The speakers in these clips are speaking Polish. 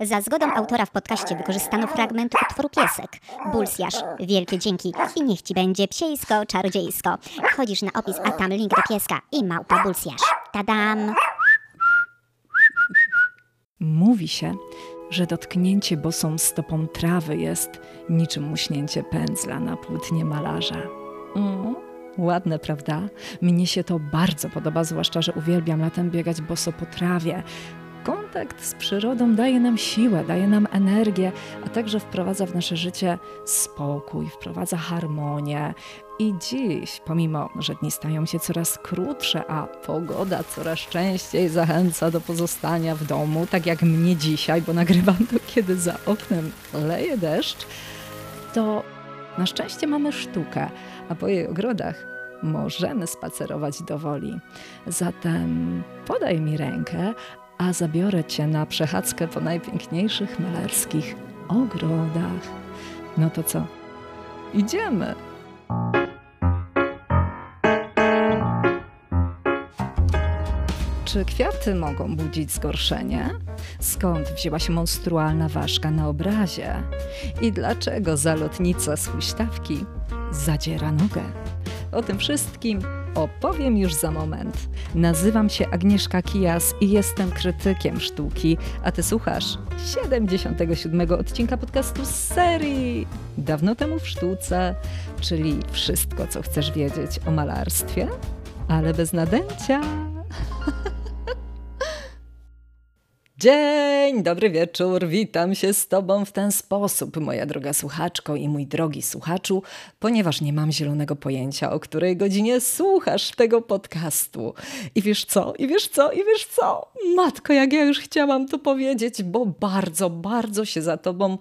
Za zgodą autora w podcaście wykorzystano fragment utworu Piesek. Bulsjasz, wielkie dzięki i niech ci będzie psiejsko, czarodziejsko. Wchodzisz na opis, a tam link do pieska i małpa Bulsjasz. Tadam! Mówi się, że dotknięcie bosą stopą trawy jest niczym muśnięcie pędzla na płótnie malarza. Mm, ładne, prawda? Mnie się to bardzo podoba, zwłaszcza, że uwielbiam latem biegać boso po trawie. Kontakt z przyrodą daje nam siłę, daje nam energię, a także wprowadza w nasze życie spokój, wprowadza harmonię. I dziś, pomimo, że dni stają się coraz krótsze, a pogoda coraz częściej zachęca do pozostania w domu, tak jak mnie dzisiaj, bo nagrywam to, kiedy za oknem leje deszcz, to na szczęście mamy sztukę, a po jej ogrodach możemy spacerować do woli. Zatem podaj mi rękę, a zabiorę cię na przechadzkę po najpiękniejszych malarskich ogrodach. No to co? Idziemy! Czy kwiaty mogą budzić zgorszenie? Skąd wzięła się monstrualna ważka na obrazie? I dlaczego zalotnica z huśtawki zadziera nogę? O tym wszystkim opowiem już za moment. Nazywam się Agnieszka Kijas i jestem krytykiem sztuki, a ty słuchasz 77 odcinka podcastu z serii Dawno temu w sztuce, czyli wszystko, co chcesz wiedzieć o malarstwie, ale bez nadęcia. Dzień, dobry wieczór, witam się z Tobą w ten sposób, moja droga słuchaczko i mój drogi słuchaczu, ponieważ nie mam zielonego pojęcia, o której godzinie słuchasz tego podcastu. I wiesz co, i wiesz co, i wiesz co? Matko, jak ja już chciałam to powiedzieć, bo bardzo, bardzo się za Tobą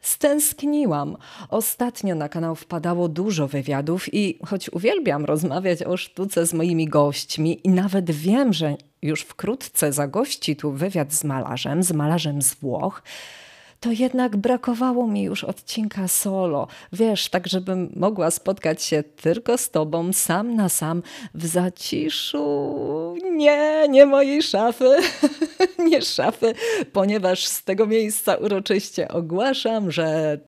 stęskniłam. Ostatnio na kanał wpadało dużo wywiadów i choć uwielbiam rozmawiać o sztuce z moimi gośćmi i nawet wiem, że już wkrótce zagości tu wywiad z malarzem, z malarzem z Włoch, to jednak brakowało mi już odcinka solo. Wiesz, tak żebym mogła spotkać się tylko z tobą, sam na sam, w zaciszu. Nie, nie mojej szafy, nie szafy, ponieważ z tego miejsca uroczyście ogłaszam, że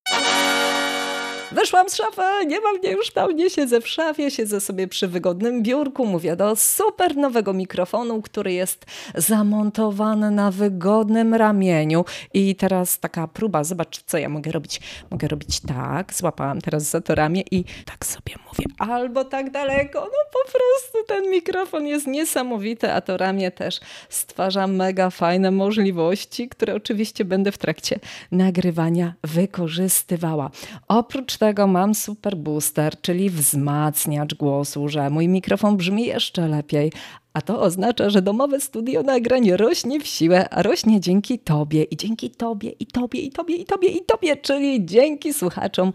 Wyszłam z szafy, nie mam mnie już tam, nie siedzę w szafie, siedzę sobie przy wygodnym biurku, mówię do super nowego mikrofonu, który jest zamontowany na wygodnym ramieniu. I teraz taka próba, zobacz co ja mogę robić. Mogę robić tak, złapałam teraz za to ramię i tak sobie mówię, albo tak daleko. No po prostu ten mikrofon jest niesamowity, a to ramię też stwarza mega fajne możliwości, które oczywiście będę w trakcie nagrywania wykorzystywała. Oprócz tego mam super booster, czyli wzmacniacz głosu, że mój mikrofon brzmi jeszcze lepiej, a to oznacza, że domowe studio nagrań rośnie w siłę, a rośnie dzięki Tobie i dzięki Tobie i Tobie i Tobie i Tobie i Tobie, czyli dzięki słuchaczom,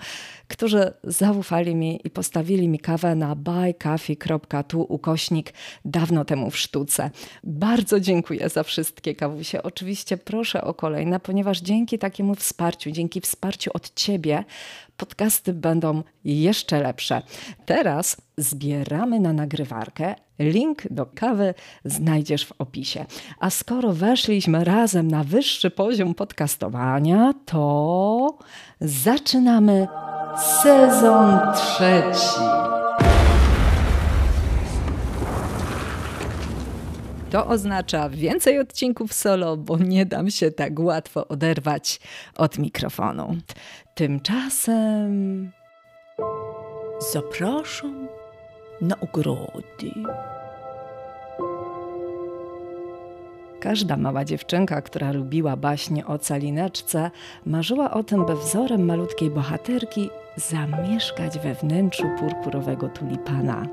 którzy zaufali mi i postawili mi kawę na buycoffee.tu ukośnik dawno temu w sztuce. Bardzo dziękuję za wszystkie kawusie. Oczywiście proszę o kolejne, ponieważ dzięki takiemu wsparciu, dzięki wsparciu od Ciebie, podcasty będą jeszcze lepsze. Teraz zbieramy na nagrywarkę. Link do kawy znajdziesz w opisie. A skoro weszliśmy razem na wyższy poziom podcastowania, to zaczynamy sezon trzeci. To oznacza więcej odcinków solo, bo nie dam się tak łatwo oderwać od mikrofonu. Tymczasem zapraszam na ogrody. Każda mała dziewczynka, która lubiła baśnie o calineczce, marzyła o tym, by wzorem malutkiej bohaterki zamieszkać we wnętrzu purpurowego tulipana.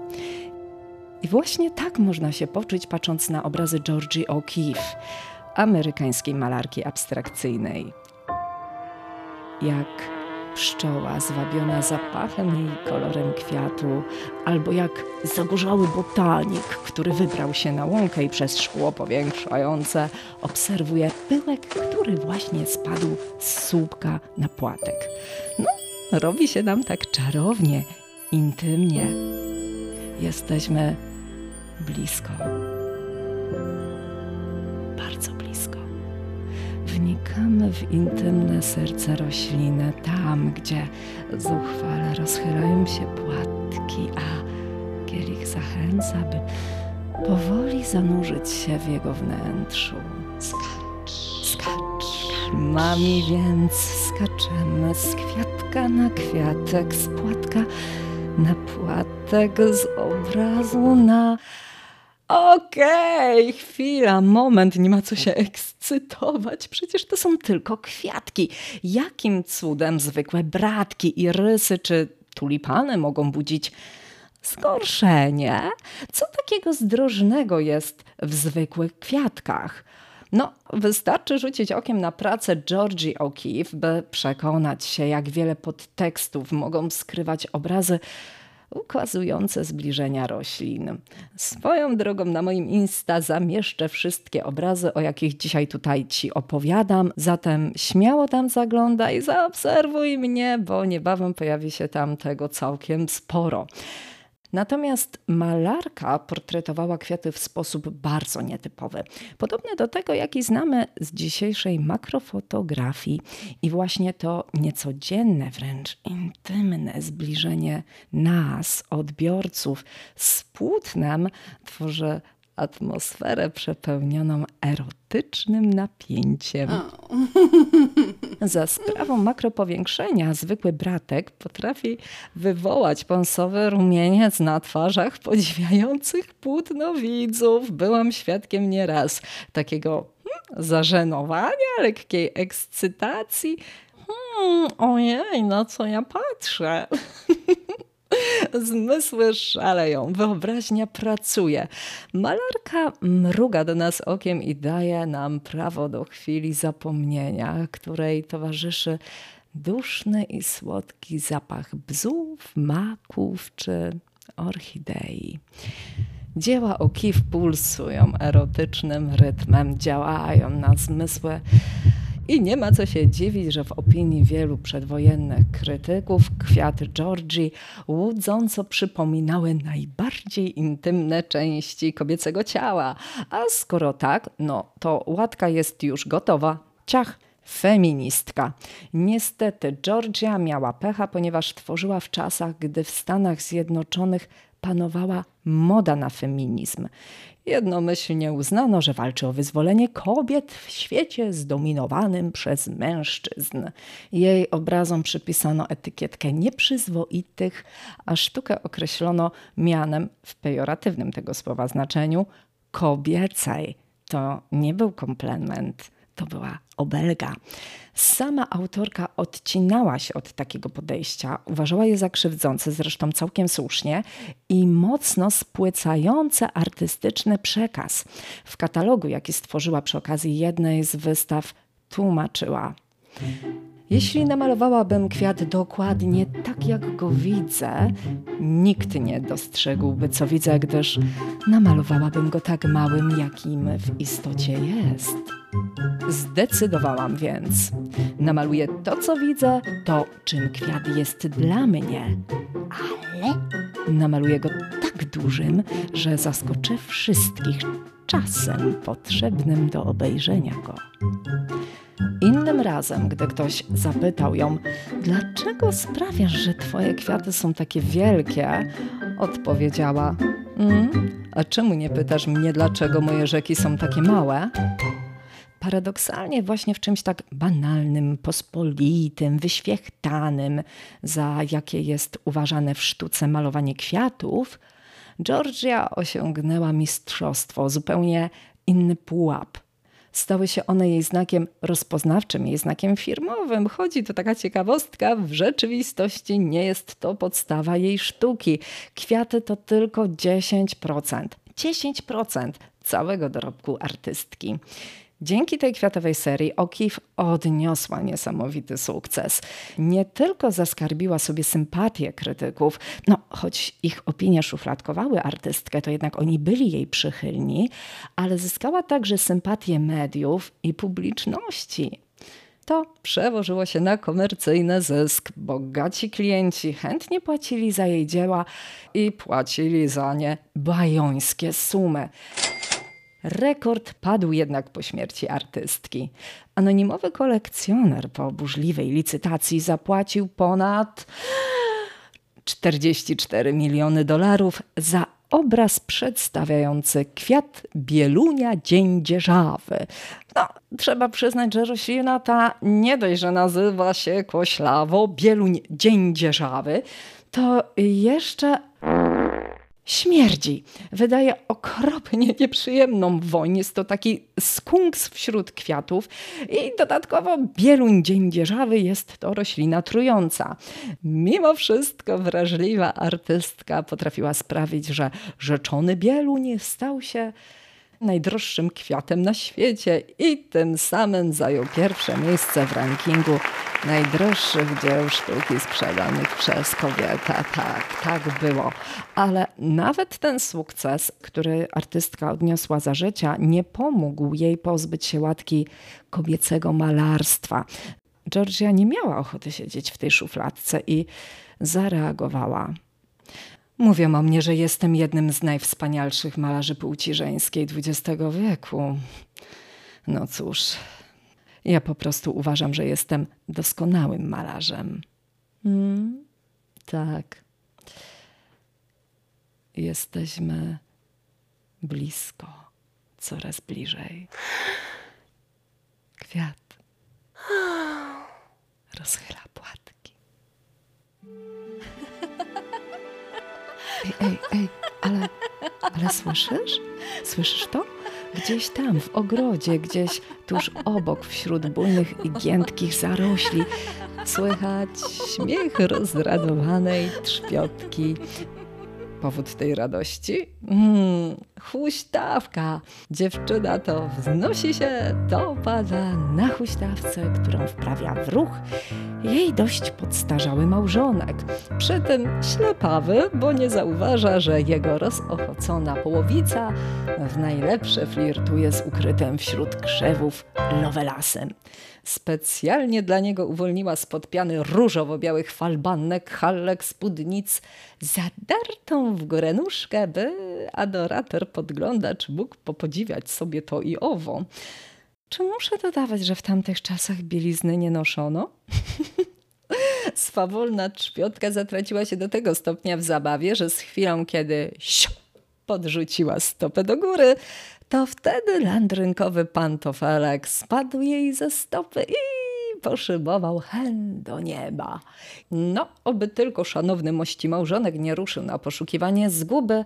I właśnie tak można się poczuć, patrząc na obrazy Georgie O'Keeffe, amerykańskiej malarki abstrakcyjnej. Jak pszczoła zwabiona zapachem i kolorem kwiatu, albo jak zagorzały botanik, który wybrał się na łąkę i przez szkło powiększające obserwuje pyłek, który właśnie spadł z słupka na płatek. No, robi się nam tak czarownie, intymnie. Jesteśmy blisko. Wnikamy w intymne serce rośliny, tam gdzie zuchwale rozchylają się płatki, a kielich zachęca, by powoli zanurzyć się w jego wnętrzu. Skacz, skacz, mami, więc skaczemy z kwiatka na kwiatek, z płatka na płatek, z obrazu na... Okej, okay, chwila, moment, nie ma co się ekscytować. Przecież to są tylko kwiatki. Jakim cudem zwykłe bratki, irysy czy tulipany mogą budzić zgorszenie? Co takiego zdrożnego jest w zwykłych kwiatkach? No, wystarczy rzucić okiem na pracę Georgie O'Keeffe, by przekonać się, jak wiele podtekstów mogą skrywać obrazy ukazujące zbliżenia roślin. Swoją drogą na moim Insta zamieszczę wszystkie obrazy, o jakich dzisiaj tutaj Ci opowiadam, zatem śmiało tam zaglądaj, zaobserwuj mnie, bo niebawem pojawi się tam tego całkiem sporo. Natomiast malarka portretowała kwiaty w sposób bardzo nietypowy, podobny do tego, jaki znamy z dzisiejszej makrofotografii. I właśnie to niecodzienne, wręcz intymne zbliżenie nas, odbiorców, z płótnem tworzy atmosferę przepełnioną erotycznym napięciem. Za sprawą makropowiększenia zwykły bratek potrafi wywołać pąsowy rumieniec na twarzach podziwiających płótno widzów. Byłam świadkiem nieraz takiego hmm, zażenowania, lekkiej ekscytacji. Hmm, ojej, na co ja patrzę? Zmysły szaleją, wyobraźnia pracuje. Malarka mruga do nas okiem i daje nam prawo do chwili zapomnienia, której towarzyszy duszny i słodki zapach bzów, maków czy orchidei. Dzieła O'Keeffe pulsują erotycznym rytmem, działają na zmysły i nie ma co się dziwić, że w opinii wielu przedwojennych krytyków kwiaty Georgii łudząco przypominały najbardziej intymne części kobiecego ciała. A skoro tak, no to łatka jest już gotowa. Ciach! feministka. Niestety Georgia miała pecha, ponieważ tworzyła w czasach, gdy w Stanach Zjednoczonych panowała moda na feminizm. Jednomyślnie uznano, że walczy o wyzwolenie kobiet w świecie zdominowanym przez mężczyzn. Jej obrazom przypisano etykietkę nieprzyzwoitych, a sztukę określono mianem w pejoratywnym tego słowa znaczeniu kobiecej. To nie był komplement to była obelga. Sama autorka odcinała się od takiego podejścia, uważała je za krzywdzące, zresztą całkiem słusznie, i mocno spłycające artystyczny przekaz. W katalogu, jaki stworzyła przy okazji jednej z wystaw, tłumaczyła. Jeśli namalowałabym kwiat dokładnie tak, jak go widzę, nikt nie dostrzegłby, co widzę, gdyż namalowałabym go tak małym, jakim w istocie jest. Zdecydowałam więc. Namaluję to, co widzę, to, czym kwiat jest dla mnie, ale namaluję go tak dużym, że zaskoczę wszystkich czasem potrzebnym do obejrzenia go. Innym razem, gdy ktoś zapytał ją, dlaczego sprawiasz, że twoje kwiaty są takie wielkie, odpowiedziała: mm, A czemu nie pytasz mnie, dlaczego moje rzeki są takie małe? Paradoksalnie, właśnie w czymś tak banalnym, pospolitym, wyświechtanym, za jakie jest uważane w sztuce malowanie kwiatów, Georgia osiągnęła mistrzostwo, zupełnie inny pułap stały się one jej znakiem rozpoznawczym, jej znakiem firmowym. Chodzi to taka ciekawostka, w rzeczywistości nie jest to podstawa jej sztuki. Kwiaty to tylko 10%. 10% całego dorobku artystki. Dzięki tej kwiatowej serii O'Keeffe odniosła niesamowity sukces. Nie tylko zaskarbiła sobie sympatię krytyków, no choć ich opinie szufladkowały artystkę, to jednak oni byli jej przychylni, ale zyskała także sympatię mediów i publiczności. To przełożyło się na komercyjny zysk. Bogaci klienci chętnie płacili za jej dzieła i płacili za nie bajońskie sumy. Rekord padł jednak po śmierci artystki. Anonimowy kolekcjoner po burzliwej licytacji zapłacił ponad 44 miliony dolarów za obraz przedstawiający kwiat bielunia dzień dzierżawy. No, trzeba przyznać, że roślina ta nie dość, że nazywa się koślawo bieluń dzień dzierżawy, to jeszcze śmierdzi. Wydaje okropnie nieprzyjemną woń. Jest to taki skunks wśród kwiatów i dodatkowo bieluń dziędzierzawy jest to roślina trująca. Mimo wszystko wrażliwa artystka potrafiła sprawić, że rzeczony bieluń stał się najdroższym kwiatem na świecie i tym samym zajął pierwsze miejsce w rankingu najdroższych dzieł sztuki sprzedanych przez kobietę. Tak, tak było. Ale nawet ten sukces, który artystka odniosła za życia, nie pomógł jej pozbyć się łatki kobiecego malarstwa. Georgia nie miała ochoty siedzieć w tej szufladce i zareagowała. Mówią o mnie, że jestem jednym z najwspanialszych malarzy płci żeńskiej XX wieku. No cóż, ja po prostu uważam, że jestem doskonałym malarzem. Hmm, tak. Jesteśmy blisko, coraz bliżej. Kwiat rozchyla płatki. Ej, ej, ej, ale, ale słyszysz? Słyszysz to? Gdzieś tam, w ogrodzie, gdzieś tuż obok, wśród bujnych i giętkich zarośli, słychać śmiech rozradowanej trzpiotki. Powód tej radości? Hmm, huśtawka. Dziewczyna to wznosi się, to pada na huśtawce, którą wprawia w ruch jej dość podstarzały małżonek. Przy tym ślepawy, bo nie zauważa, że jego rozochocona połowica w najlepsze flirtuje z ukrytym wśród krzewów lovelasem. Specjalnie dla niego uwolniła spod piany różowo-białych falbanek, hallek, spódnic, zadartą w górę nóżkę, by adorator podglądacz mógł popodziwiać sobie to i owo. Czy muszę dodawać, że w tamtych czasach bielizny nie noszono? Swawolna trzpiotka zatraciła się do tego stopnia w zabawie, że z chwilą, kiedy siu, podrzuciła stopę do góry, to wtedy landrynkowy pantofelek spadł jej ze stopy i poszybował hen do nieba. No, oby tylko szanowny mości małżonek nie ruszył na poszukiwanie zguby,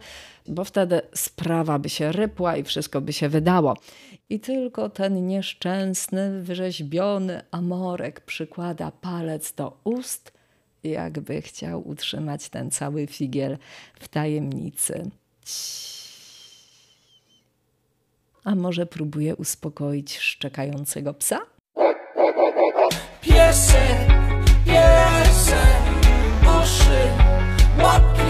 bo wtedy sprawa by się rypła i wszystko by się wydało. I tylko ten nieszczęsny, wyrzeźbiony amorek przykłada palec do ust, jakby chciał utrzymać ten cały figiel w tajemnicy. A może próbuje uspokoić szczekającego psa? Piesek, piesek, uszy, łapki.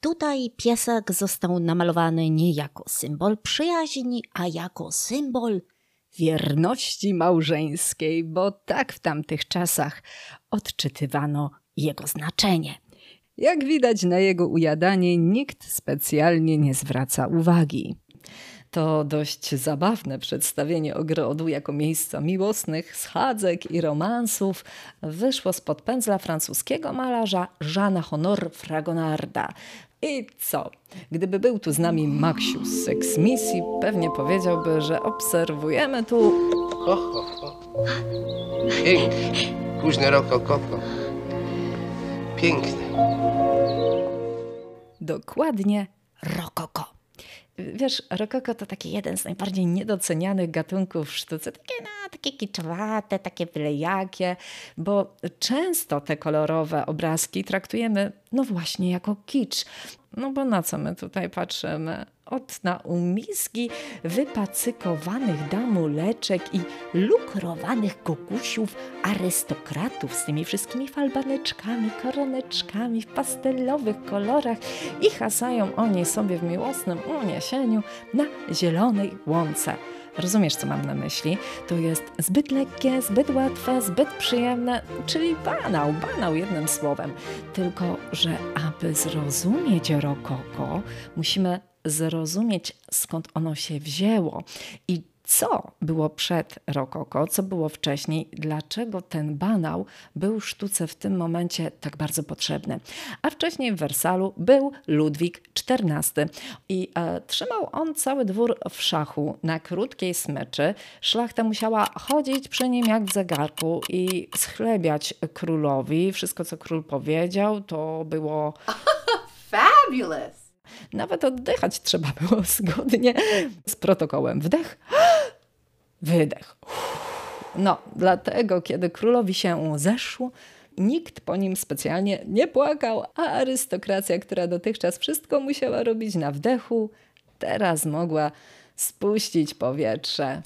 Tutaj piesek został namalowany nie jako symbol przyjaźni, a jako symbol wierności małżeńskiej, bo tak w tamtych czasach odczytywano jego znaczenie. Jak widać na jego ujadanie nikt specjalnie nie zwraca uwagi. To dość zabawne przedstawienie ogrodu jako miejsca miłosnych schadzek i romansów wyszło spod pędzla francuskiego malarza Jeana Honor Fragonarda. I co? Gdyby był tu z nami Maksiu z Sex Misji, pewnie powiedziałby, że obserwujemy tu... Ho, ho, ho. Piękny. Późny rokokoko. Piękny. Dokładnie rokoko. Wiesz, rokoko to taki jeden z najbardziej niedocenianych gatunków w sztuce. Takie, no, takie kiczowate, takie wylejakie, bo często te kolorowe obrazki traktujemy, no właśnie, jako kicz. No bo na co my tutaj patrzymy? Od naumizgi wypacykowanych damuleczek i lukrowanych kokusiów arystokratów z tymi wszystkimi falbaneczkami, koroneczkami w pastelowych kolorach i hasają oni sobie w miłosnym uniesieniu na zielonej łące. Rozumiesz, co mam na myśli? To jest zbyt lekkie, zbyt łatwe, zbyt przyjemne, czyli banał, banał jednym słowem. Tylko, że aby zrozumieć rokoko, musimy zrozumieć, skąd ono się wzięło i co było przed rokoko, co było wcześniej, dlaczego ten banał był sztuce w tym momencie tak bardzo potrzebny. A wcześniej w Wersalu był Ludwik XIV i e, trzymał on cały dwór w szachu na krótkiej smyczy. Szlachta musiała chodzić przy nim jak w zegarku i schlebiać królowi. Wszystko, co król powiedział, to było Fabulous. Nawet oddychać trzeba było zgodnie z protokołem. Wdech, wydech. No, dlatego, kiedy królowi się zeszło, nikt po nim specjalnie nie płakał, a arystokracja, która dotychczas wszystko musiała robić na wdechu, teraz mogła spuścić powietrze.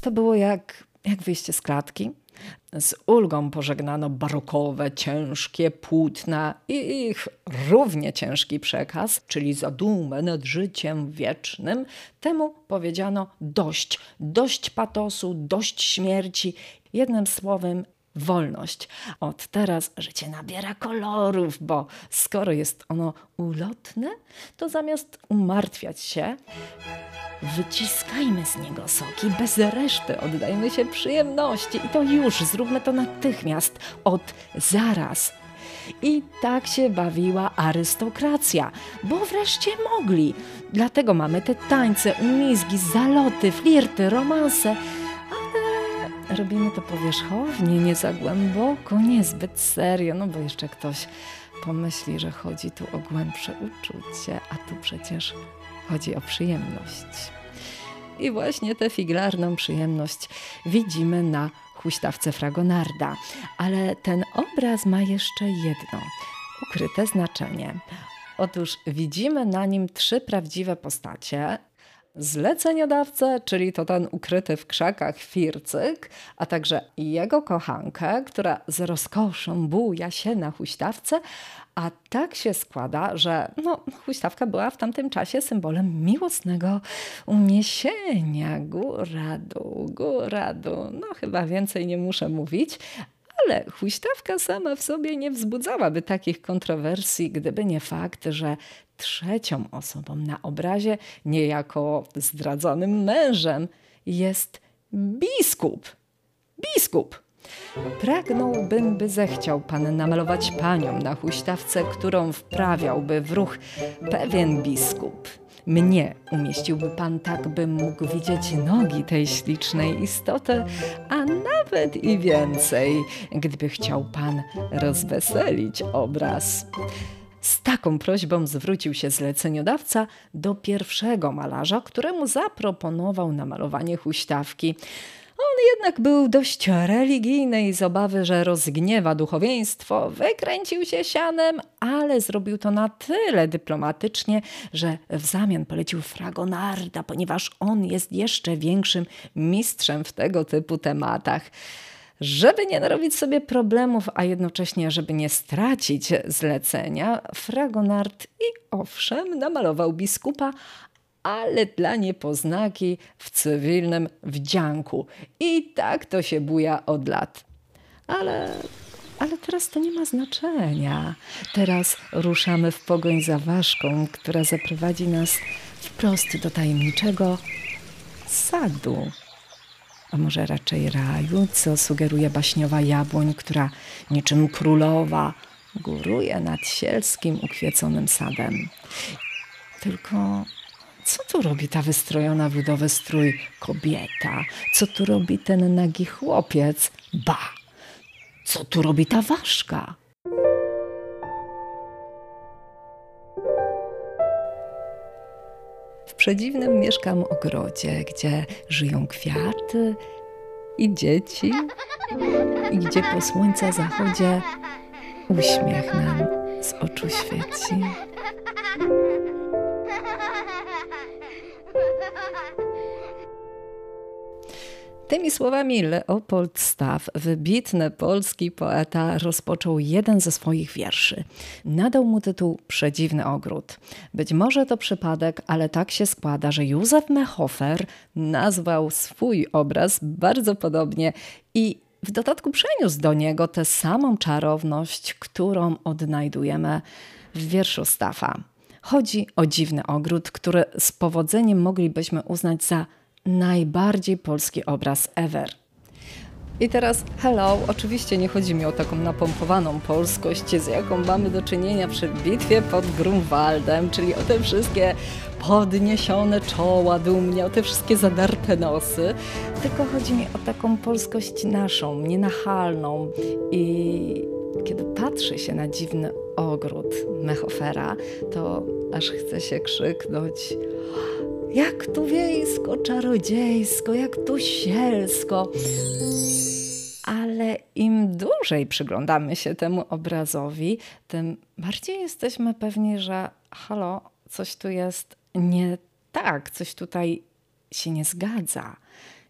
To było jak, jak wyjście z klatki. Z ulgą pożegnano barokowe, ciężkie płótna i ich równie ciężki przekaz, czyli zadumę nad życiem wiecznym. Temu powiedziano dość, dość patosu, dość śmierci. Jednym słowem, wolność. Od teraz życie nabiera kolorów, bo skoro jest ono ulotne, to zamiast umartwiać się, Wyciskajmy z niego soki bez reszty, oddajmy się przyjemności i to już, zróbmy to natychmiast, od zaraz. I tak się bawiła arystokracja, bo wreszcie mogli. Dlatego mamy te tańce, umizgi, zaloty, flirty, romanse, robimy to powierzchownie, nie za głęboko, niezbyt serio, no bo jeszcze ktoś pomyśli, że chodzi tu o głębsze uczucie, a tu przecież chodzi o przyjemność. I właśnie tę figlarną przyjemność widzimy na huśtawce Fragonarda. Ale ten obraz ma jeszcze jedno ukryte znaczenie. Otóż widzimy na nim trzy prawdziwe postacie. Zleceniodawcę, czyli to ten ukryty w krzakach fircyk, a także jego kochankę, która z rozkoszą buja się na huśtawce, a tak się składa, że no, huśtawka była w tamtym czasie symbolem miłosnego uniesienia. Góra, dół, góra, dół. No chyba więcej nie muszę mówić, ale huśtawka sama w sobie nie wzbudzałaby takich kontrowersji, gdyby nie fakt, że trzecią osobą na obrazie, niejako zdradzonym mężem, jest biskup. Biskup! Pragnąłbym, by zechciał pan namalować panią na huśtawce, którą wprawiałby w ruch pewien biskup. Mnie umieściłby pan tak, bym mógł widzieć nogi tej ślicznej istoty, a nawet i więcej, gdyby chciał pan rozweselić obraz. Z taką prośbą zwrócił się zleceniodawca do pierwszego malarza, któremu zaproponował namalowanie huśtawki. On jednak był dość religijny i z obawy, że rozgniewa duchowieństwo, wykręcił się sianem, ale zrobił to na tyle dyplomatycznie, że w zamian polecił Fragonarda, ponieważ on jest jeszcze większym mistrzem w tego typu tematach. Żeby nie narobić sobie problemów, a jednocześnie, żeby nie stracić zlecenia, Fragonard i owszem namalował biskupa, ale dla niepoznaki w cywilnym wdzianku. I tak to się buja od lat. Ale, ale teraz to nie ma znaczenia. Teraz ruszamy w pogoń za ważką, która zaprowadzi nas wprost do tajemniczego sadu. A może raczej raju, co sugeruje baśniowa jabłoń, która niczym królowa góruje nad sielskim, ukwieconym sadem. Tylko co tu robi ta wystrojona w ludowy strój kobieta? Co tu robi ten nagi chłopiec? Ba! Co tu robi ta ważka? W przedziwnym mieszkam ogrodzie, gdzie żyją kwiaty i dzieci, i gdzie po słońca zachodzie uśmiech nam z oczu świeci. Tymi słowami Leopold Staff, wybitny polski poeta, rozpoczął jeden ze swoich wierszy. Nadał mu tytuł Przedziwny ogród. Być może to przypadek, ale tak się składa, że Józef Mehofer nazwał swój obraz bardzo podobnie i w dodatku przeniósł do niego tę samą czarowność, którą odnajdujemy w wierszu Staffa. Chodzi o dziwny ogród, który z powodzeniem moglibyśmy uznać za najbardziej polski obraz ever. I teraz, hello, oczywiście nie chodzi mi o taką napompowaną polskość, z jaką mamy do czynienia przy bitwie pod Grunwaldem, czyli o te wszystkie podniesione czoła dumnie, o te wszystkie zadarte nosy, tylko chodzi mi o taką polskość naszą, nienachalną i kiedy patrzy się na dziwny ogród Mechofera, to aż chce się krzyknąć jak tu wiejsko, czarodziejsko, jak tu sielsko. Ale im dłużej przyglądamy się temu obrazowi, tym bardziej jesteśmy pewni, że halo, coś tu jest nie tak, coś tutaj się nie zgadza.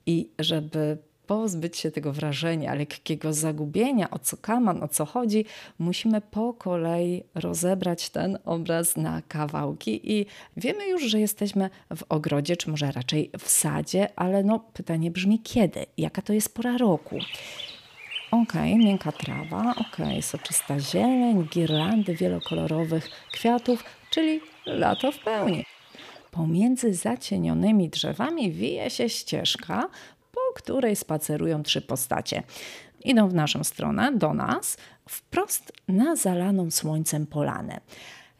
I żeby pozbyć się tego wrażenia lekkiego zagubienia, o co kaman, o co chodzi, musimy po kolei rozebrać ten obraz na kawałki i wiemy już, że jesteśmy w ogrodzie, czy może raczej w sadzie, ale no pytanie brzmi kiedy? Jaka to jest pora roku? Ok, miękka trawa, ok, soczysta zieleń, girlandy wielokolorowych kwiatów, czyli lato w pełni. Pomiędzy zacienionymi drzewami wije się ścieżka, której spacerują trzy postacie. Idą w naszą stronę, do nas, wprost na zalaną słońcem polanę.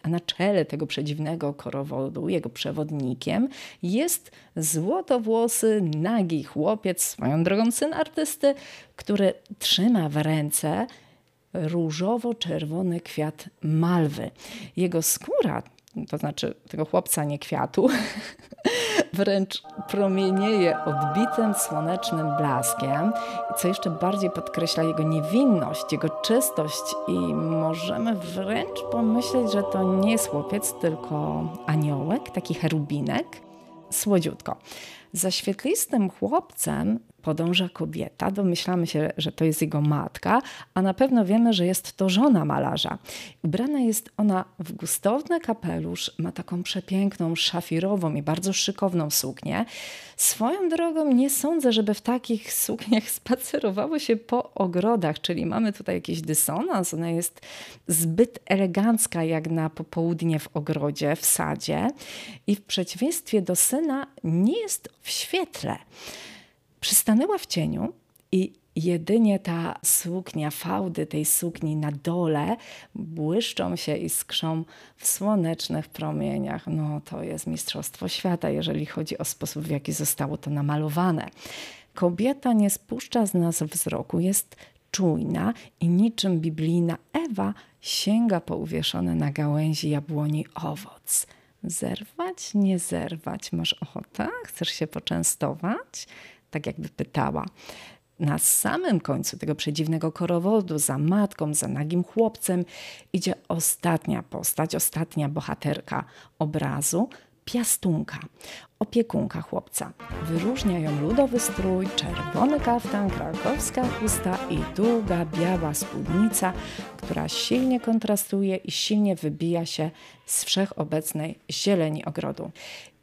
A na czele tego przedziwnego korowodu, jego przewodnikiem, jest złotowłosy, nagi chłopiec, swoją drogą syn artysty, który trzyma w ręce różowo-czerwony kwiat malwy. Jego skóra to znaczy tego chłopca, nie kwiatu, wręcz promienieje odbitym słonecznym blaskiem, co jeszcze bardziej podkreśla jego niewinność, jego czystość i możemy wręcz pomyśleć, że to nie jest chłopiec, tylko aniołek, taki cherubinek. Słodziutko. Za świetlistym chłopcem podąża kobieta. Domyślamy się, że to jest jego matka, a na pewno wiemy, że jest to żona malarza. Ubrana jest ona w gustowny kapelusz, ma taką przepiękną, szafirową i bardzo szykowną suknię. Swoją drogą nie sądzę, żeby w takich sukniach spacerowało się po ogrodach, czyli mamy tutaj jakiś dysonans. Ona jest zbyt elegancka jak na popołudnie w ogrodzie, w sadzie i w przeciwieństwie do syna nie jest w świetle. Przystanęła w cieniu i jedynie ta suknia, fałdy tej sukni na dole błyszczą się i skrzą w słonecznych promieniach. No to jest mistrzostwo świata, jeżeli chodzi o sposób, w jaki zostało to namalowane. Kobieta nie spuszcza z nas wzroku, jest czujna i niczym biblijna Ewa sięga po uwieszony na gałęzi jabłoni owoc. Zerwać, nie zerwać. Masz ochotę? Chcesz się poczęstować? Tak jakby pytała. Na samym końcu tego przedziwnego korowodu, za matką, za nagim chłopcem, idzie ostatnia postać, ostatnia bohaterka obrazu, piastunka, opiekunka chłopca. Wyróżnia ją ludowy strój, czerwony kaftan, krakowska chusta i długa biała spódnica, która silnie kontrastuje i silnie wybija się z wszechobecnej zieleni ogrodu.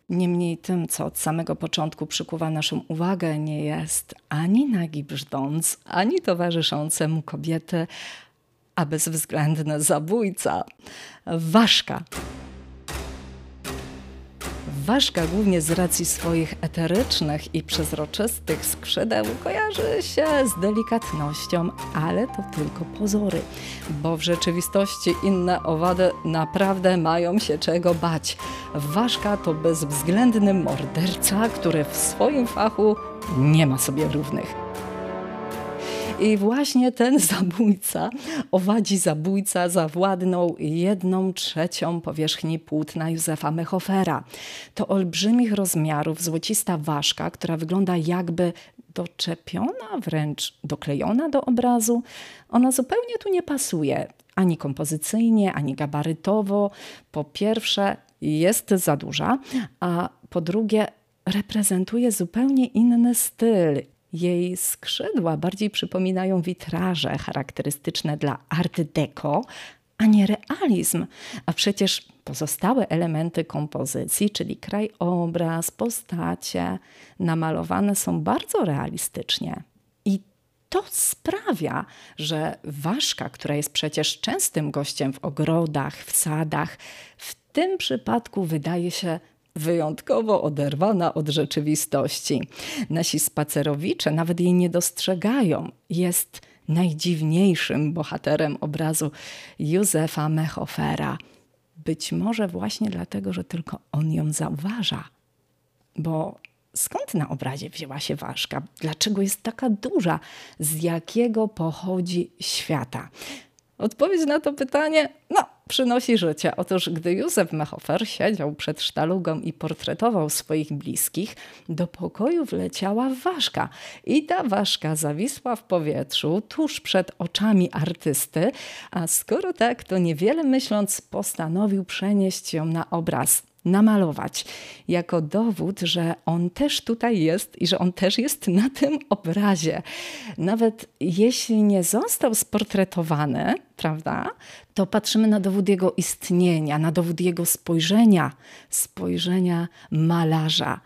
Niemniej tym, co od samego początku przykuwa naszą uwagę, nie jest ani nagi brzdąc, ani towarzyszące mu kobiety, a bezwzględny zabójca. Ważka Ważka głównie z racji swoich eterycznych i przezroczystych skrzydeł kojarzy się z delikatnością, ale to tylko pozory, bo w rzeczywistości inne owady naprawdę mają się czego bać. Ważka to bezwzględny morderca, który w swoim fachu nie ma sobie równych. I właśnie ten zabójca, owadzi zabójca, zawładnął jedną trzecią powierzchni płótna Józefa Mechofera. To olbrzymich rozmiarów złocista ważka, która wygląda jakby doczepiona, wręcz doklejona do obrazu. Ona zupełnie tu nie pasuje ani kompozycyjnie, ani gabarytowo. Po pierwsze, jest za duża, a po drugie, reprezentuje zupełnie inny styl Jej skrzydła bardziej przypominają witraże charakterystyczne dla Art Deco, a nie realizm. A przecież pozostałe elementy kompozycji, czyli krajobraz, postacie, namalowane są bardzo realistycznie. I to sprawia, że ważka, która jest przecież częstym gościem w ogrodach, w sadach, w tym przypadku wydaje się wyjątkowo oderwana od rzeczywistości. Nasi spacerowicze nawet jej nie dostrzegają. Jest najdziwniejszym bohaterem obrazu Józefa Mechofera. Być może właśnie dlatego, że tylko on ją zauważa. Bo skąd na obrazie wzięła się ważka? Dlaczego jest taka duża? Z jakiego pochodzi świata? Odpowiedź na to pytanie, no, przynosi życie. Otóż gdy Józef Mechofer siedział przed sztalugą i portretował swoich bliskich, do pokoju wleciała ważka. I ta ważka zawisła w powietrzu tuż przed oczami artysty, a skoro tak, to niewiele myśląc postanowił przenieść ją na obraz namalować jako dowód, że on też tutaj jest i że on też jest na tym obrazie. Nawet jeśli nie został sportretowany, prawda, to patrzymy na dowód jego istnienia, na dowód jego spojrzenia, spojrzenia malarza.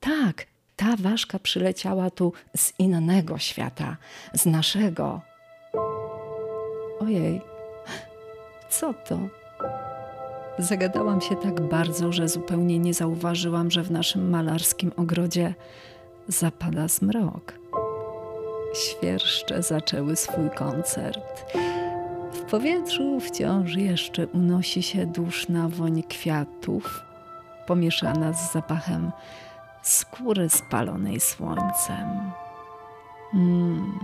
Tak, ta ważka przyleciała tu z innego świata, z naszego. Ojej, co to? Zagadałam się tak bardzo, że zupełnie nie zauważyłam, że w naszym malarskim ogrodzie zapada zmrok. Świerszcze zaczęły swój koncert. W powietrzu wciąż jeszcze unosi się duszna woń kwiatów, pomieszana z zapachem skóry spalonej słońcem. Mm.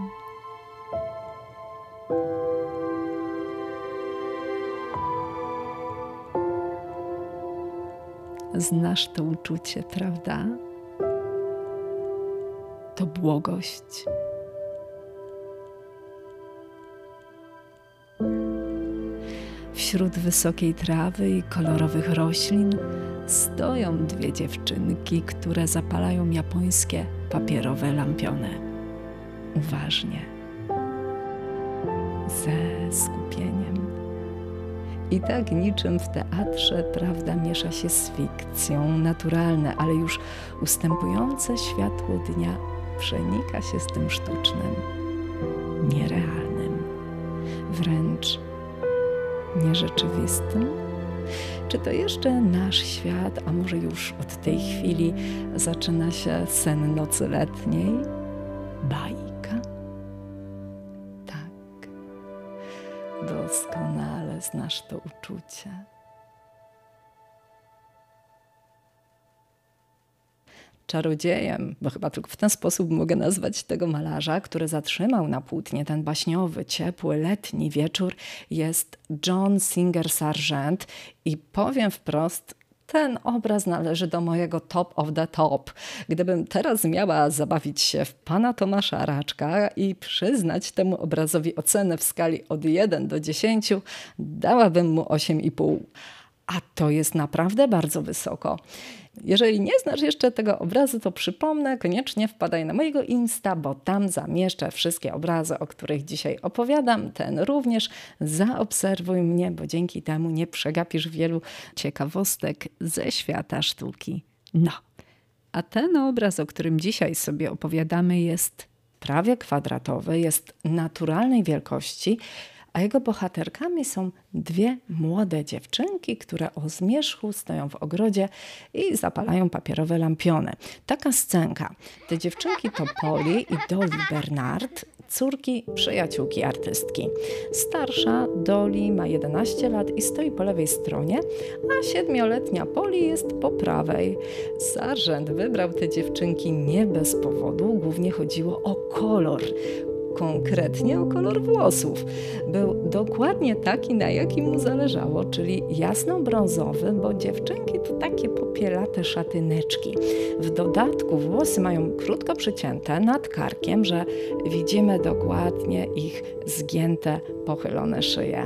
Znasz to uczucie, prawda? To błogość. Wśród wysokiej trawy i kolorowych roślin stoją dwie dziewczynki, które zapalają japońskie papierowe lampiony. Uważnie, ze skupieniem. I tak niczym w teatrze prawda miesza się z fikcją, naturalne, ale już ustępujące światło dnia przenika się z tym sztucznym, nierealnym, wręcz nierzeczywistym. Czy to jeszcze nasz świat, a może już od tej chwili zaczyna się sen nocy letniej? Baj. To uczucie. Czarodziejem, bo chyba tylko w ten sposób mogę nazwać tego malarza, który zatrzymał na płótnie ten baśniowy, ciepły, letni wieczór, jest John Singer Sargent i powiem wprost, ten obraz należy do mojego top of the top. Gdybym teraz miała zabawić się w pana Tomasza Raczka i przyznać temu obrazowi ocenę w skali od 1 do 10, dałabym mu 8,5. A to jest naprawdę bardzo wysoko. Jeżeli nie znasz jeszcze tego obrazu, to przypomnę, koniecznie wpadaj na mojego Insta, bo tam zamieszczę wszystkie obrazy, o których dzisiaj opowiadam. Ten również zaobserwuj mnie, bo dzięki temu nie przegapisz wielu ciekawostek ze świata sztuki. No, a ten obraz, o którym dzisiaj sobie opowiadamy, jest prawie kwadratowy, jest naturalnej wielkości a jego bohaterkami są dwie młode dziewczynki, które o zmierzchu stoją w ogrodzie i zapalają papierowe lampiony. Taka scenka. Te dziewczynki to Polly i Dolly Bernard, córki przyjaciółki artystki. Starsza Dolly ma 11 lat i stoi po lewej stronie, a siedmioletnia Polly jest po prawej. Sargent wybrał te dziewczynki nie bez powodu, głównie chodziło o kolor konkretnie o kolor włosów. Był dokładnie taki, na jakim mu zależało, czyli jasno-brązowy, bo dziewczynki to takie popielate szatyneczki. W dodatku włosy mają krótko przycięte nad karkiem, że widzimy dokładnie ich zgięte, pochylone szyje.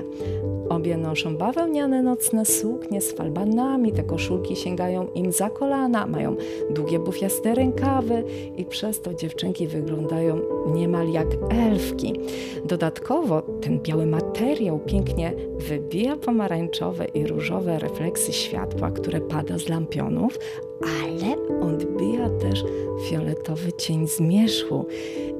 Obie noszą bawełniane nocne suknie z falbanami, te koszulki sięgają im za kolana, mają długie bufiaste rękawy i przez to dziewczynki wyglądają niemal jak elfki. Dodatkowo ten biały materiał pięknie wybija pomarańczowe i różowe refleksy światła, które pada z lampionów, ale odbija też fioletowy cień zmierzchu.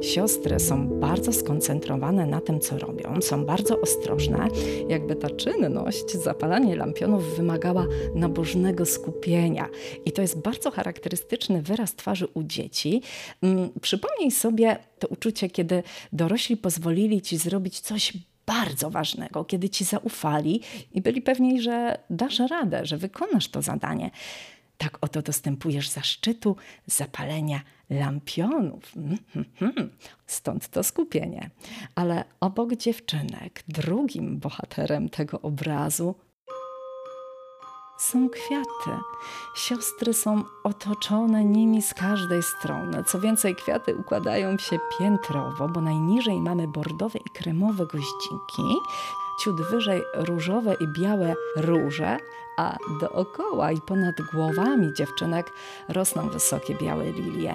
Siostry są bardzo skoncentrowane na tym, co robią, są bardzo ostrożne, jakby ta czynność, zapalanie lampionów wymagała nabożnego skupienia. I to jest bardzo charakterystyczny wyraz twarzy u dzieci. Mm, przypomnij sobie to uczucie, kiedy dorośli pozwolili ci zrobić coś bardzo ważnego, kiedy ci zaufali i byli pewni, że dasz radę, że wykonasz to zadanie. Tak oto dostępujesz zaszczytu zapalenia lampionów. Mhm. Stąd to skupienie. Ale obok dziewczynek, drugim bohaterem tego obrazu są kwiaty. Siostry są otoczone nimi z każdej strony. Co więcej, kwiaty układają się piętrowo, bo najniżej mamy bordowe i kremowe goździki, ciut wyżej różowe i białe róże, a dookoła i ponad głowami dziewczynek rosną wysokie białe lilie.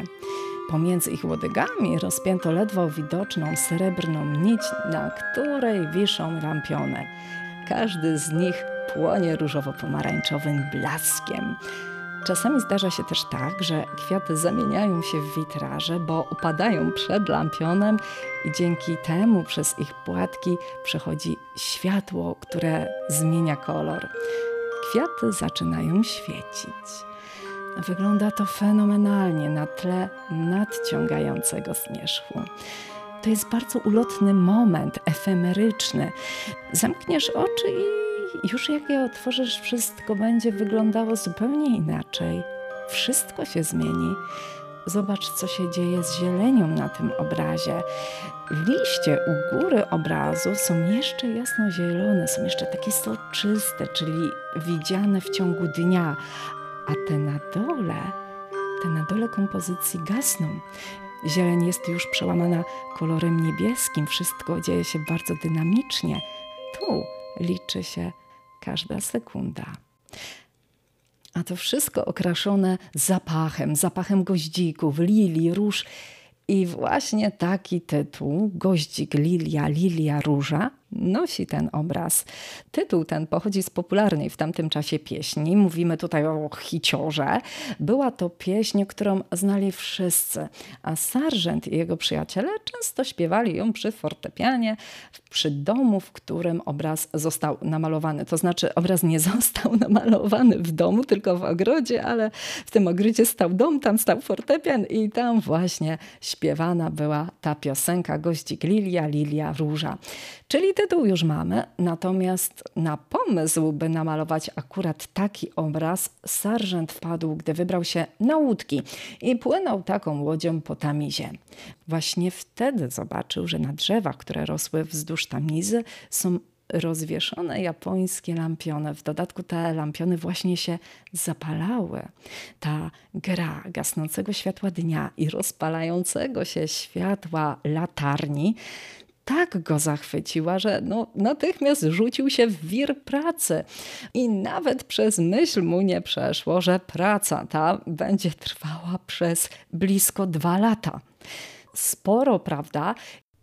Pomiędzy ich łodygami rozpięto ledwo widoczną srebrną nić, na której wiszą lampiony. Każdy z nich płonie różowo-pomarańczowym blaskiem. Czasami zdarza się też tak, że kwiaty zamieniają się w witraże, bo upadają przed lampionem i dzięki temu przez ich płatki przechodzi światło, które zmienia kolor. Kwiaty zaczynają świecić. Wygląda to fenomenalnie na tle nadciągającego zmierzchu. To jest bardzo ulotny moment, efemeryczny. Zamkniesz oczy i już jak je otworzysz, wszystko będzie wyglądało zupełnie inaczej. Wszystko się zmieni. Zobacz, co się dzieje z zielenią na tym obrazie. Liście u góry obrazu są jeszcze jasnozielone, są jeszcze takie soczyste, czyli widziane w ciągu dnia, a te na dole, te na dole kompozycji gasną. Zieleń jest już przełamana kolorem niebieskim, wszystko dzieje się bardzo dynamicznie. Tu liczy się każda sekunda. A to wszystko okraszone zapachem, zapachem goździków, lilii, róż. I właśnie taki tytuł, goździk Lilia, Lilia Róża, nosi ten obraz. Tytuł ten pochodzi z popularnej w tamtym czasie pieśni. Mówimy tutaj o hiciorze. Była to pieśń, którą znali wszyscy, a Sargent i jego przyjaciele często śpiewali ją przy fortepianie, przy domu, w którym obraz został namalowany. To znaczy obraz nie został namalowany w domu, tylko w ogrodzie, ale w tym ogrodzie stał dom, tam stał fortepian i tam właśnie śpiewana była ta piosenka Goździk Lilia, Lilia Róża. Czyli tytuł już mamy, natomiast na pomysł, by namalować akurat taki obraz, sarżent wpadł, gdy wybrał się na łódki i płynął taką łodzią po Tamizie. Właśnie wtedy zobaczył, że na drzewach, które rosły wzdłuż Tamizy, są rozwieszone japońskie lampiony. W dodatku te lampiony właśnie się zapalały. Ta gra gasnącego światła dnia i rozpalającego się światła latarni tak go zachwyciła, że no, natychmiast rzucił się w wir pracy. I nawet przez myśl mu nie przeszło, że praca ta będzie trwała przez blisko dwa lata. Sporo, prawda?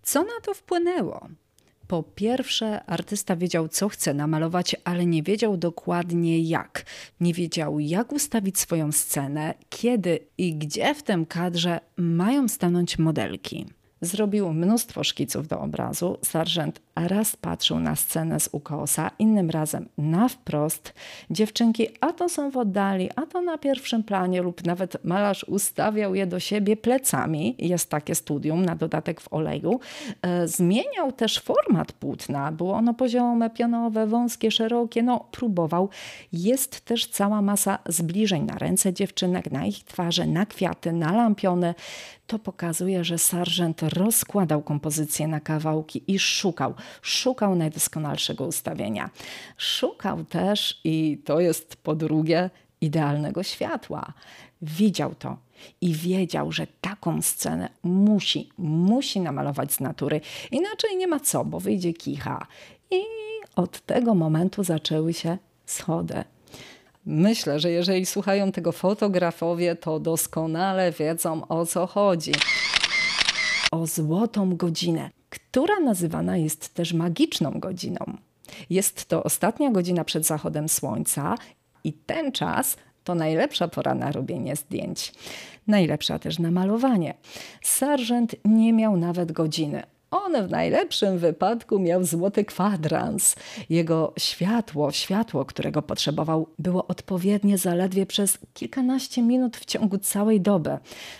Co na to wpłynęło? Po pierwsze, artysta wiedział, co chce namalować, ale nie wiedział dokładnie jak. Nie wiedział, jak ustawić swoją scenę, kiedy i gdzie w tym kadrze mają stanąć modelki. Zrobił mnóstwo szkiców do obrazu. Sargent raz patrzył na scenę z ukosa, innym razem na wprost. Dziewczynki a to są w oddali, a to na pierwszym planie lub nawet malarz ustawiał je do siebie plecami. Jest takie studium na dodatek w oleju. E, zmieniał też format płótna. Było ono poziome, pionowe, wąskie, szerokie. No, próbował. Jest też cała masa zbliżeń na ręce dziewczynek, na ich twarze, na kwiaty, na lampiony. To pokazuje, że sargent rozkładał kompozycję na kawałki i szukał, szukał najdoskonalszego ustawienia. Szukał też, i to jest po drugie, idealnego światła. Widział to i wiedział, że taką scenę musi, musi namalować z natury. Inaczej nie ma co, bo wyjdzie kicha. I Od tego momentu zaczęły się schody. Myślę, że jeżeli słuchają tego fotografowie, to doskonale wiedzą o co chodzi. O złotą godzinę, która nazywana jest też magiczną godziną. Jest to ostatnia godzina przed zachodem słońca i ten czas to najlepsza pora na robienie zdjęć. Najlepsza też na malowanie. Sargent nie miał nawet godziny. On w najlepszym wypadku miał złoty kwadrans. Jego światło, światło, którego potrzebował, było odpowiednie zaledwie przez kilkanaście minut w ciągu całej doby.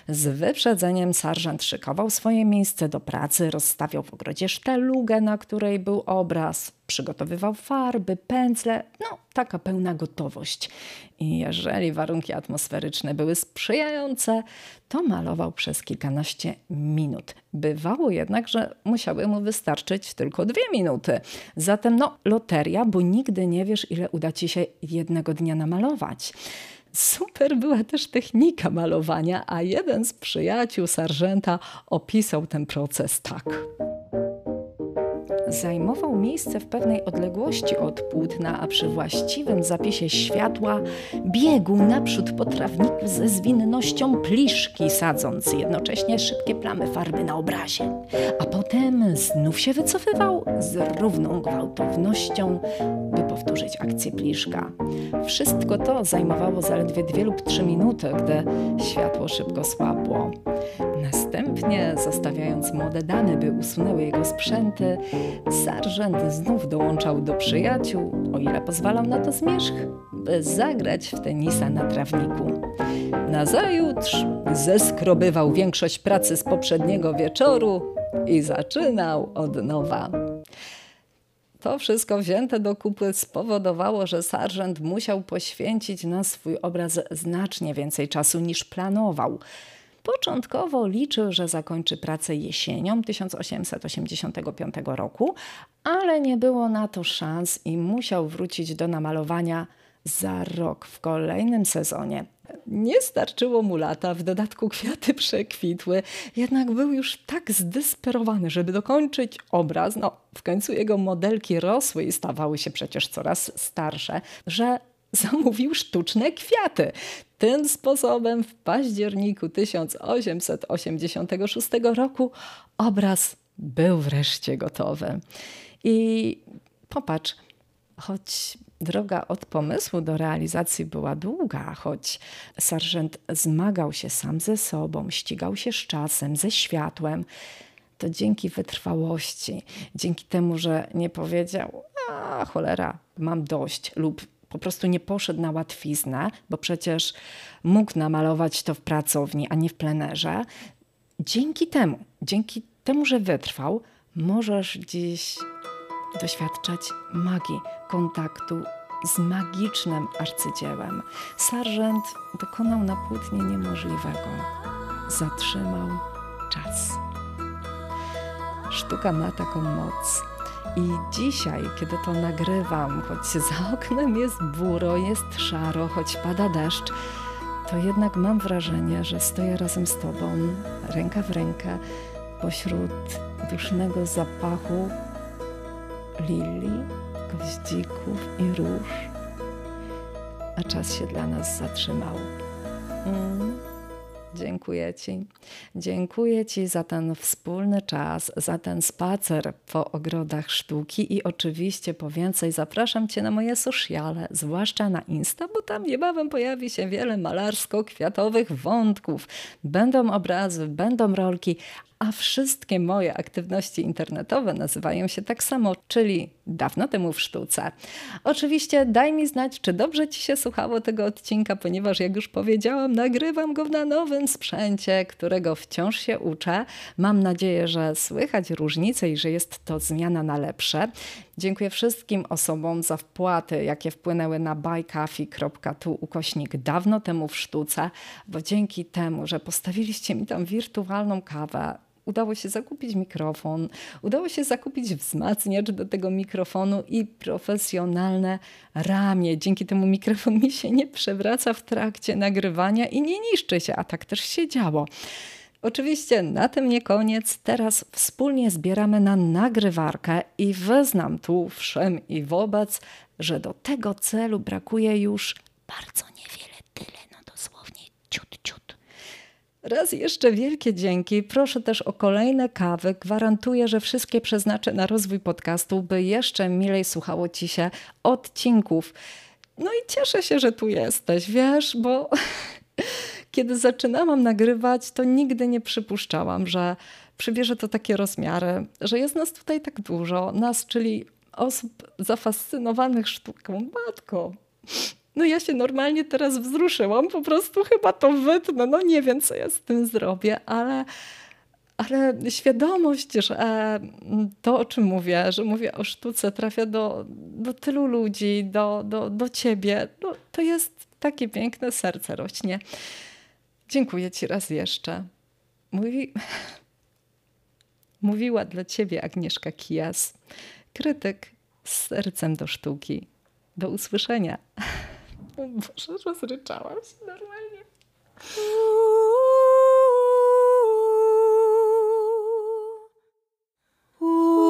Z wyprzedzeniem sarżant szykował swoje miejsce do pracy, rozstawiał w ogrodzie sztelugę, na której był obraz, przygotowywał farby, pędzle, no taka pełna gotowość. I jeżeli warunki atmosferyczne były sprzyjające, to malował przez kilkanaście minut. Bywało jednak, że musiały mu wystarczyć tylko dwie minuty. Zatem no, loteria, bo nigdy nie wiesz, ile uda ci się jednego dnia namalować. Super była też technika malowania, a jeden z przyjaciół sarżenta opisał ten proces tak zajmował miejsce w pewnej odległości od płótna, a przy właściwym zapisie światła biegł naprzód po trawniku ze zwinnością pliszki, sadząc jednocześnie szybkie plamy farby na obrazie. A potem znów się wycofywał z równą gwałtownością, by powtórzyć akcję pliszka. Wszystko to zajmowało zaledwie dwie lub trzy minuty, gdy światło szybko słabło. Następnie, zostawiając młode damy, by usunęły jego sprzęty, Sarżant znów dołączał do przyjaciół, o ile pozwalał na to zmierzch, by zagrać w tenisa na trawniku. Nazajutrz zeskrobywał większość pracy z poprzedniego wieczoru i zaczynał od nowa. To wszystko wzięte do kupy spowodowało, że sarżant musiał poświęcić na swój obraz znacznie więcej czasu niż planował. Początkowo liczył, że zakończy pracę jesienią 1885 roku, ale nie było na to szans i musiał wrócić do namalowania za rok w kolejnym sezonie. Nie starczyło mu lata, w dodatku kwiaty przekwitły, jednak był już tak zdesperowany, żeby dokończyć obraz. No, w końcu jego modelki rosły i stawały się przecież coraz starsze, że zamówił sztuczne kwiaty. Tym sposobem w październiku 1886 roku obraz był wreszcie gotowy. I popatrz, choć droga od pomysłu do realizacji była długa, choć sarżent zmagał się sam ze sobą, ścigał się z czasem, ze światłem, to dzięki wytrwałości, dzięki temu, że nie powiedział, a cholera, mam dość, lub po prostu nie poszedł na łatwiznę, bo przecież mógł namalować to w pracowni, a nie w plenerze. Dzięki temu, dzięki temu, że wytrwał, możesz dziś doświadczać magii kontaktu z magicznym arcydziełem. Sargent dokonał na płótnie niemożliwego. Zatrzymał czas. Sztuka ma taką moc i dzisiaj, kiedy to nagrywam, choć za oknem jest buro, jest szaro, choć pada deszcz, to jednak mam wrażenie, że stoję razem z Tobą, ręka w rękę, pośród dusznego zapachu lilii, gwoździków i róż, a czas się dla nas zatrzymał. Mm. Dziękuję Ci. Dziękuję Ci za ten wspólny czas, za ten spacer po ogrodach sztuki i oczywiście po więcej zapraszam Cię na moje sociale, zwłaszcza na Insta, bo tam niebawem pojawi się wiele malarsko-kwiatowych wątków. Będą obrazy, będą rolki, a wszystkie moje aktywności internetowe nazywają się tak samo, czyli dawno temu w sztuce. Oczywiście daj mi znać, czy dobrze Ci się słuchało tego odcinka, ponieważ jak już powiedziałam, nagrywam go na nowym sprzęcie, którego wciąż się uczę. Mam nadzieję, że słychać różnice i że jest to zmiana na lepsze. Dziękuję wszystkim osobom za wpłaty, jakie wpłynęły na buycoffee.tu ukośnik dawno temu w sztuce, bo dzięki temu, że postawiliście mi tam wirtualną kawę, udało się zakupić mikrofon, udało się zakupić wzmacniacz do tego mikrofonu i profesjonalne ramię. Dzięki temu mikrofon mi się nie przewraca w trakcie nagrywania i nie niszczy się, a tak też się działo. Oczywiście na tym nie koniec. Teraz wspólnie zbieramy na nagrywarkę i wyznam tu wszem i wobec, że do tego celu brakuje już Bardzo niewiele, tyle, no dosłownie ciut, ciut. Raz jeszcze wielkie dzięki. Proszę też o kolejne kawy. Gwarantuję, że wszystkie przeznaczę na rozwój podcastu, by jeszcze milej słuchało ci się odcinków. No i cieszę się, że tu jesteś, wiesz, bo kiedy zaczynałam nagrywać, to nigdy nie przypuszczałam, że przybierze to takie rozmiary, że jest nas tutaj tak dużo, nas, czyli osób zafascynowanych sztuką. Matko, no ja się normalnie teraz wzruszyłam, po prostu chyba to wytnę, no nie wiem, co ja z tym zrobię, ale, ale świadomość, że to, o czym mówię, że mówię o sztuce, trafia do, do tylu ludzi, do, do, do ciebie, no, to jest takie piękne, serce rośnie. Dziękuję ci raz jeszcze. Mówi... Mówiła dla ciebie Agnieszka Kijas, krytyk z sercem do sztuki. Do usłyszenia. O Boże, rozryczałam się normalnie. A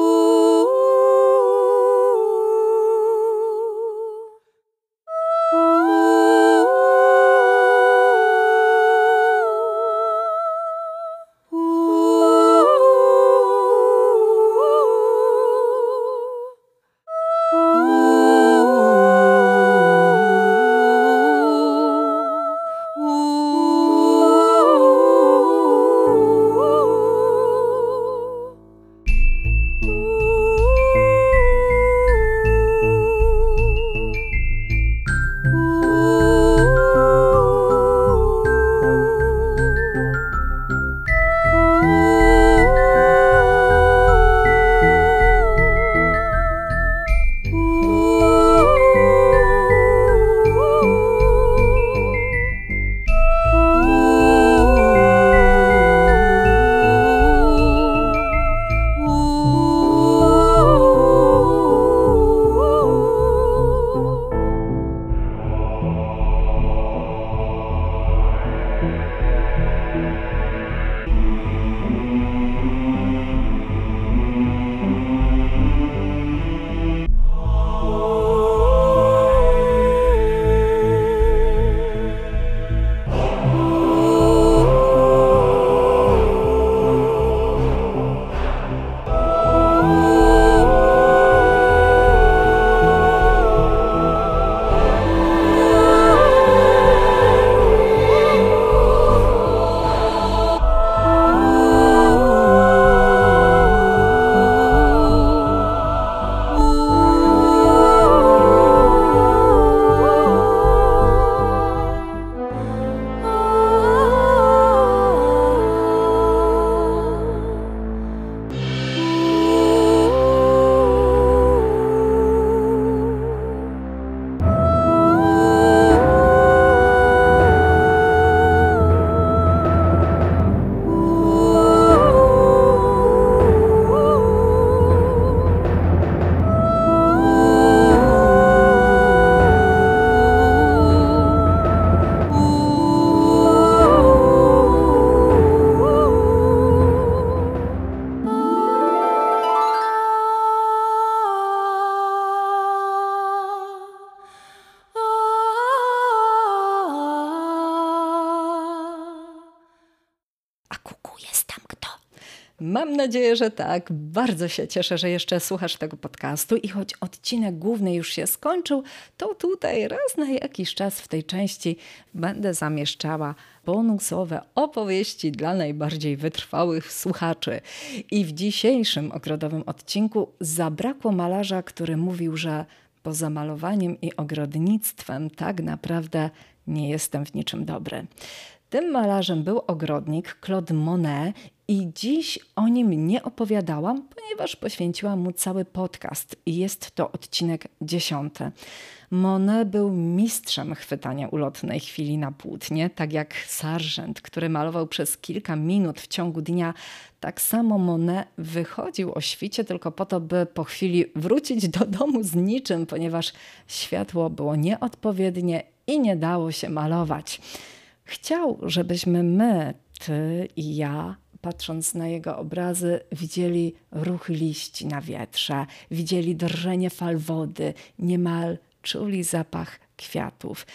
że tak. Bardzo się cieszę, że jeszcze słuchasz tego podcastu i choć odcinek główny już się skończył, to tutaj raz na jakiś czas w tej części będę zamieszczała bonusowe opowieści dla najbardziej wytrwałych słuchaczy. I w dzisiejszym ogrodowym odcinku zabrakło malarza, który mówił, że poza malowaniem i ogrodnictwem tak naprawdę nie jestem w niczym dobry. Tym malarzem był ogrodnik Claude Monet i dziś o nim nie opowiadałam, ponieważ poświęciłam mu cały podcast i jest to odcinek dziesiąty. Monet był mistrzem chwytania ulotnej chwili na płótnie, tak jak Sargent, który malował przez kilka minut w ciągu dnia. Tak samo Monet wychodził o świcie tylko po to, by po chwili wrócić do domu z niczym, ponieważ światło było nieodpowiednie i nie dało się malować. Chciał, żebyśmy my ty i ja, patrząc na jego obrazy, widzieli ruch liści na wietrze, widzieli drżenie fal wody, niemal czuli zapach kwiatów.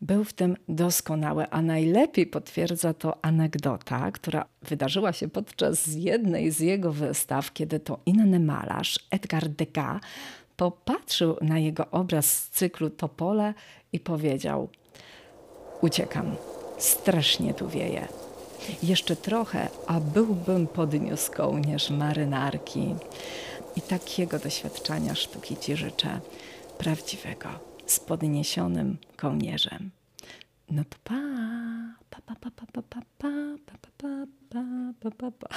Był w tym doskonały, a najlepiej potwierdza to anegdota, która wydarzyła się podczas jednej z jego wystaw, kiedy to inny malarz, Edgar Degas, popatrzył na jego obraz z cyklu Topole i powiedział: Uciekam, strasznie tu wieje. Jeszcze trochę, a byłbym podniósł kołnierz marynarki. I takiego doświadczenia sztuki Ci życzę, prawdziwego, z podniesionym kołnierzem. No to pa, pa, pa, pa, pa, pa, pa, pa, pa, pa, pa, pa, pa, pa.